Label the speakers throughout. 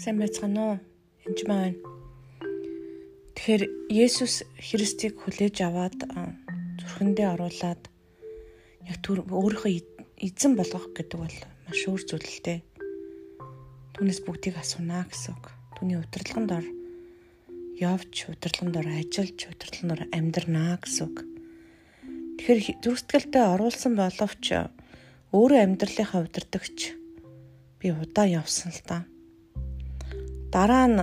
Speaker 1: Сайн байцгаана уу? Энд маань. Тэгэхээр Есүс Христийг хүлээж аваад зүрхэндээ оруулаад яг түр өөрийнхөө эзэн болгох гэдэг бол маш өөр зүйл л дээ. Түүнээс бүгдийг асуунаа гэсэн үг. Түүний удирдлаганд ор явж, удирдлаганд ор ажиллаж, удирдлаганд ор амьдрнаа гэсэн үг. Тэгэхээр зүрхсэтгэлдээ оруулсан боловч өөрөө амьдралынхаа удирдахч би удаа явсан л та. Дараа нь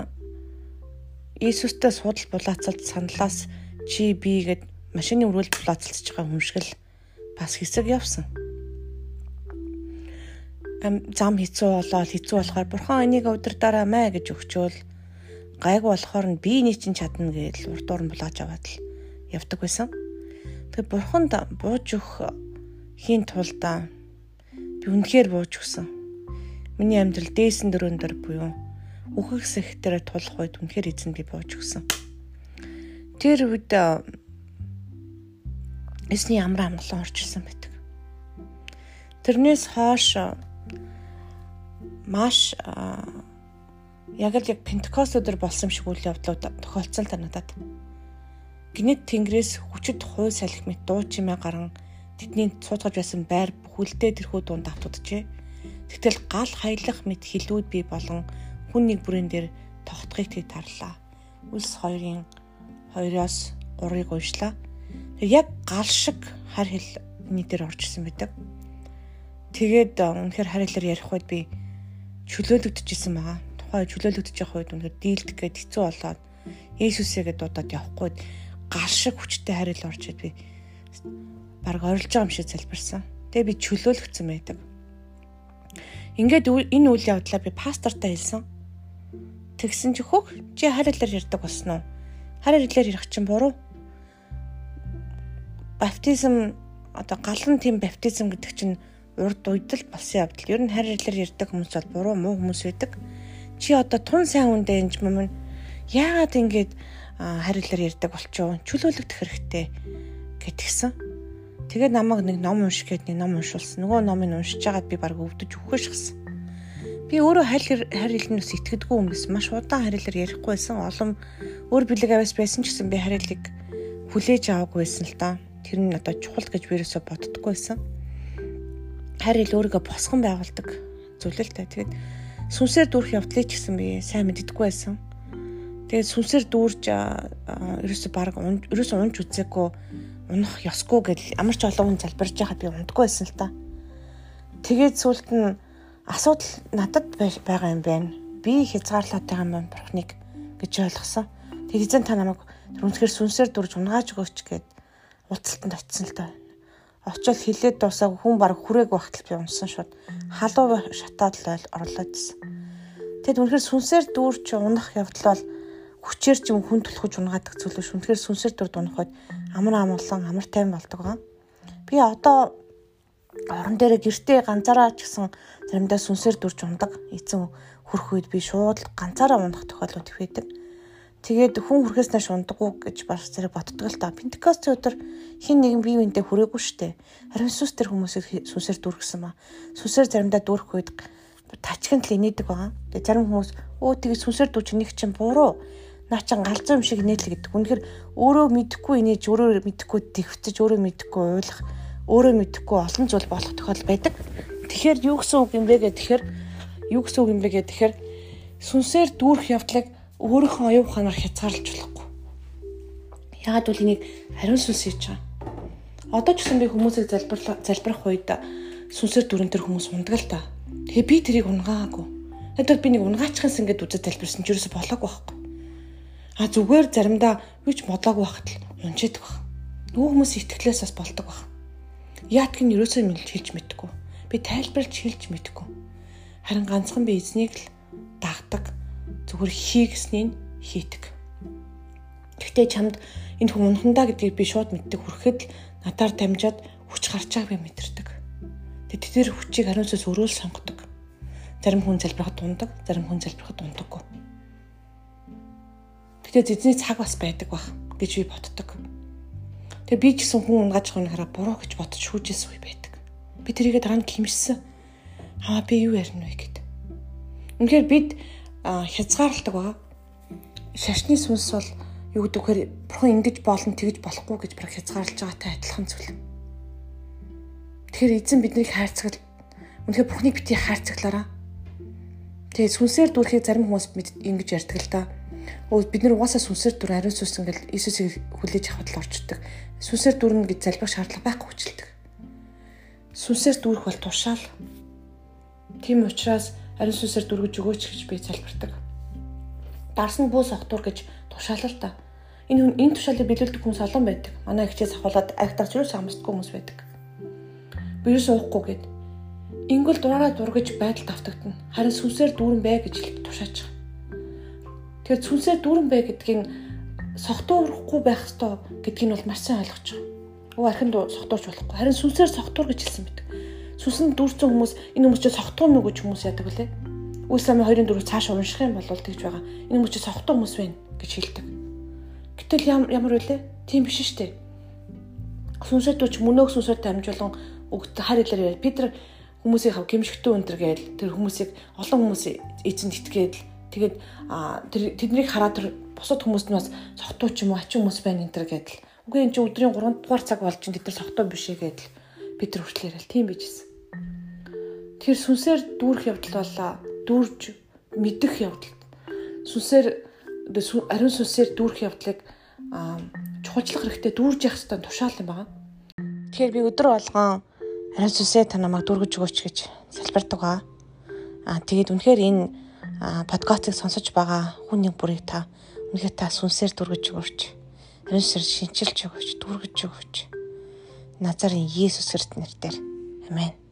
Speaker 1: Иесустэй судал булаацалд саналаас чи би гэд машины өрөөл булаацалцж байгаа хүн шиг л бас хэсэг явсан. Ам зам хэцүү болоод хэцүү болохоор бурхан энийг удирдаараа мэ гэж өгчөөл гайг болохоор нь би энийг чинь чадна гэж урд дуур нь булааж аваад л явдаг байсан. Тэгээ бурханд бууж өгөх хийн тулд би үнэхээр бууж өгсөн. Миний амьдрал дээсэн дөрөөн дээр буюу үхэх сэхтэрэ тулах үед үнэхээр эзэн би бууж өгсөн. Тэр үед эсний амар амгалан орж ирсэн байдаг. Тэрнээс хойш маш яг л яг Пентекост өдөр болсон шиг үйл явдлууд тохиолдсон та надад. Гинэт тэнгэрээс хүчит хууль салхи мэт дуу чимээ гарan тэдний цуутгаж байсан байр бүхэлдээ тэрхүү дунд автуджээ. Тэгтэл гал хаялах мэт хилүүд би болон хүн нэг бүрэн дээр тогтхыг тэг тарлаа. Үлс 2-ын 2-оос 3-ыг уншлаа. Тэг яг гал шиг хар хэлний дээр орж исэн байдаг. Тэгээд үнэхээр хар хэлээр ярих үед би чөлөөлөгдөжсэн байгаа. Тухайн чөлөөлөгдөж явах үед үнэхээр дийлдэх гээд хэцүү болоод Есүсээгээ дуудаад явахгүй гал шиг хүчтэй хар хэл орж ид би баг орилж байгаа юм шиг залбирсан. Тэгээ би чөлөөлөгдсөн байдаг. Ингээд энэ үйл явдлаа би пастортай хэлсэн. Тэгсэн чи хөх чи харилаар ярьдаг болсон уу? Харилаар ярих чинь буруу. Баптизм одоо галан тийм баптизм гэдэг чинь урд уйдал болсон явдал. Ер нь харилаар ярьдаг хүмүүс бол буруу муу хүмүүс байдаг. Чи одоо тун сайн хүндээ энэ юм яагаад ингэж харилаар ярьдаг болчоо? Чөлөөлөгдөх хэрэгтэй гэтгсэн. Тэгээд намайг нэг ном унших гээд нэг ном уншуулсан. Нөгөө номыг уншиж байгаад би баг өвдөж өгөхөж гисэн. Би өөрөө харил харилнаас итгэдэггүй хүмүүс маш удаан харилаар ярихгүй байсан. Олон өөр бэлэг аваас байсан ч гэсэн би харилыг хүлээж аваагүй байсан л да. Тэр нь одоо чухал гэж вирусоо боддоггүй байсан. Харил өөрийгөө босгон байгуулдаг зүйл л та. Тэгээд сүнсээр дүүрэх явдлыг ч гэсэн би сайн мэддэггүй байсан. Тэгээд сүнсээр дүүрж ерөөсө баг ерөөсө унж үзээгүй унах ёсгүй гэж ямар ч олон хүн залбирж байхад би ундаггүй байсан л та. Тэгээд сүулт нь асуудал надад байгаа юм байна. Би юм байна бурхныг гэж ойлгосон. Тэг эзэн та намайг үнэхээр сүнсээр дурж унгааж өгөөч гэд уцалтанд очисон л та. Очоод хилээд дуусаагүй хүн баг хүрээг багтал би унсан шууд халуу шатаад л орлоод ирсэн. Тэгэд үнэхээр сүнсээр дүүрч унах явдал бол хүчээр ч юм хүн түлхэж унгаадаг зүйл биш. Үнэхээр сүнсээр дурд унахад амар амгалан амар тайван болдог гоо. Би одоо орон дээр гэртээ ганцаараа ч гэсэн заримдаа сүнсээр дүрж ундаг. Эцэн хөрөх үед би шууд ганцаараа унах тохиолдол их байдаг. Тэгээд хүн хүрхээс нааш ундаггүй гэж бас зэрэг боддог л та. Пентекостийн өдөр хин нэгэн бие биентэй хүрээгүй штэ. Харин сүс тэр хүмүүсийг сүнсээр дүргсэн ба. Сүнсээр заримдаа дүрх үед тачгинд л инээдэг байгаа. Тэгээд зарим хүмүүс өө тэгээд сүнсээр дүүч нэг чинь буруу. Наа чин галзуу юм шиг инээдэл гэдэг. Үнэхээр өөрөө мэдэхгүй инээж, өөрөө мэдэхгүй дэвтэж, өөрөө мэдэхгүй ойлгох өөрөө мэдэхгүй олон зүйл болох тохиол байдаг. Тэгэхээр юу гэсэн үг юм бэ гэх тэгэхээр юу гэсэн үг юм бэ гэх тэгэхээр сүнсээр дүүрэх явдлыг өөрийнхөө оюун ухаанаар хязгаарлаж болохгүй. Яагаад гэвэл энийг хариун сүнс хийж байгаа. Одоо ч гэсэн би хүмүүсийг залбирлах залбирах үед сүнсээр дүрэн төр хүмүүс ундаг л та. Тэгээ би тэрийг унгаагүй. Надад би нэг унгаачихсан гэдээ үзэж залбирсан ч юусо болоогүй байхгүй. А зүгээр заримдаа юу ч бодлоогүй байхад л унчаадаг баг. Нөгөө хүмүүс итгэлээс бас болдог баг. Яатг нь ерөөсөө хэлж мэдгүй. Би тайлбарлаж хэлж мэдгүй. Харин ганцхан би эзнийг л дагдаг. Зүгээр хийгснийг хийдэг. Гэхдээ чамд энэ хүн унхандаа гэдгийг би шууд мэддэг. Хүрэхэд л надаар дамжаад хүч гарч байгааг би мэдэрдэг. Тэгээд тэр хүчийг хариуцаас өрөөл сонгодог. Зарим хүн залбирахад дундаг, зарим хүн залбирахад дундаггүй. Тэгээд эзний цаг бас байдаг бах гэж би боддог. Тэгээ би ч гэсэн хүн унгааж байгаа нөхөрө буруу гэж бодож шүүжсэн үе байдаг. Би тэрийгээ дараа нь химжсэн. Аа би юу ярина вэ гэд. Үнэхээр бид хязгаарладаг байгаа. Шашны сүнс бол юу гэдэг вэ? Бурхан ингэж болно, тэгж болохгүй гэж бүр хязгаарлаж байгаатай адилхан зүйл. Тэгэхээр эзэн биднийг хайрцагл үнэхээр Бурханыг бити хайрцаглаараа. Тэгээ сүнсээр дүүрхийг зарим хүмүүс ингэж ярьдаг л да. Өө бид нар угаасаа сүнсээр дүр ариун сүнс ингээл Иесусыг хүлээж авахд л орчдөг. Сүнсээр дүрнэ гэж залбих шаардлага байхгүй хүчилдэг. Сүнсээр дүүрэх бол тушаал. Тийм учраас ариун сүнсээр дүргэж өгөөч гэж би залбирдаг. Дарс нь бүүс огтур гэж тушаалал та. Энэ энэ тушаалыг биелүүлдэг хүмүүс олон байдаг. Манай ихчээс ахуулаад агтарч юу самсдаггүй хүмүүс байдаг. Би юу суухгүй гэд. Ингл дураараа дургаж байдал давтагдана. Харин сүнсээр дүүрэн бай гэж тушаач. Тэгэхээр сүнсээр дүүрэн бай гэдгийг согтуурахгүй байх ёстой гэдгийг бол маш сайн ойлгож байгаа. Өө архинд согтууч болохгүй. Харин сүнсээр согтуур гэж хэлсэн мэт. Сүнсэнд дүүрсэн хүмүүс энэ хүмүүс чи согтуу нү гэж хүмүүс яадаг үлээ. Үс самын 24 цааш унших юм бол тэгж байгаа. Энэ хүмүүс чи согтуу хүмүүс байна гэж хэлдэг. Гэтэл ямар үлээ? Тийм биш шүү дээ. Сүнсээр дүүч мөнөөх сүнсээр дамжуулан өгд хар хэлээр Петр хүмүүсийн хав гимшигтүү өнтер гээл тэр хүмүүсийг олон хүмүүс эзэнд итгээд Тэгээд тэр тэднийг хараад тэр бусад хүмүүст нь бас согтуу ч юм уу ачин хүмүүс байна энэ төр гэдэл. Үгүй энэ чи өдрийн 3 дугаар цаг болж чинь тэд нар согтуу биш ээ гэдэл бид нар хүртлээрэл тийм bijсэн. Тэр сүнсээр дүүрэх явдал болоо дүүрж мэдэх явдал. Сүнсээр ариун сүнсээр дүүрэх явдлыг чухалчлах хэрэгтэй дүүрж явах хэрэгтэй тушаал юм байна. Тэгэхээр би өдөр болгон ариун сүнсээ та намайг дүүргэж өгөөч гэж залбирдаг аа. Аа тэгээд үнэхээр энэ подкастыг сонсож байгаа хүн нэг бүрийг та үнэхээр та сүнсээр дүргэж өгөөч. Сэр шинчилж өгөөч, дүргэж өгөөч. Назарын Иесус Христ нэрээр. Амен.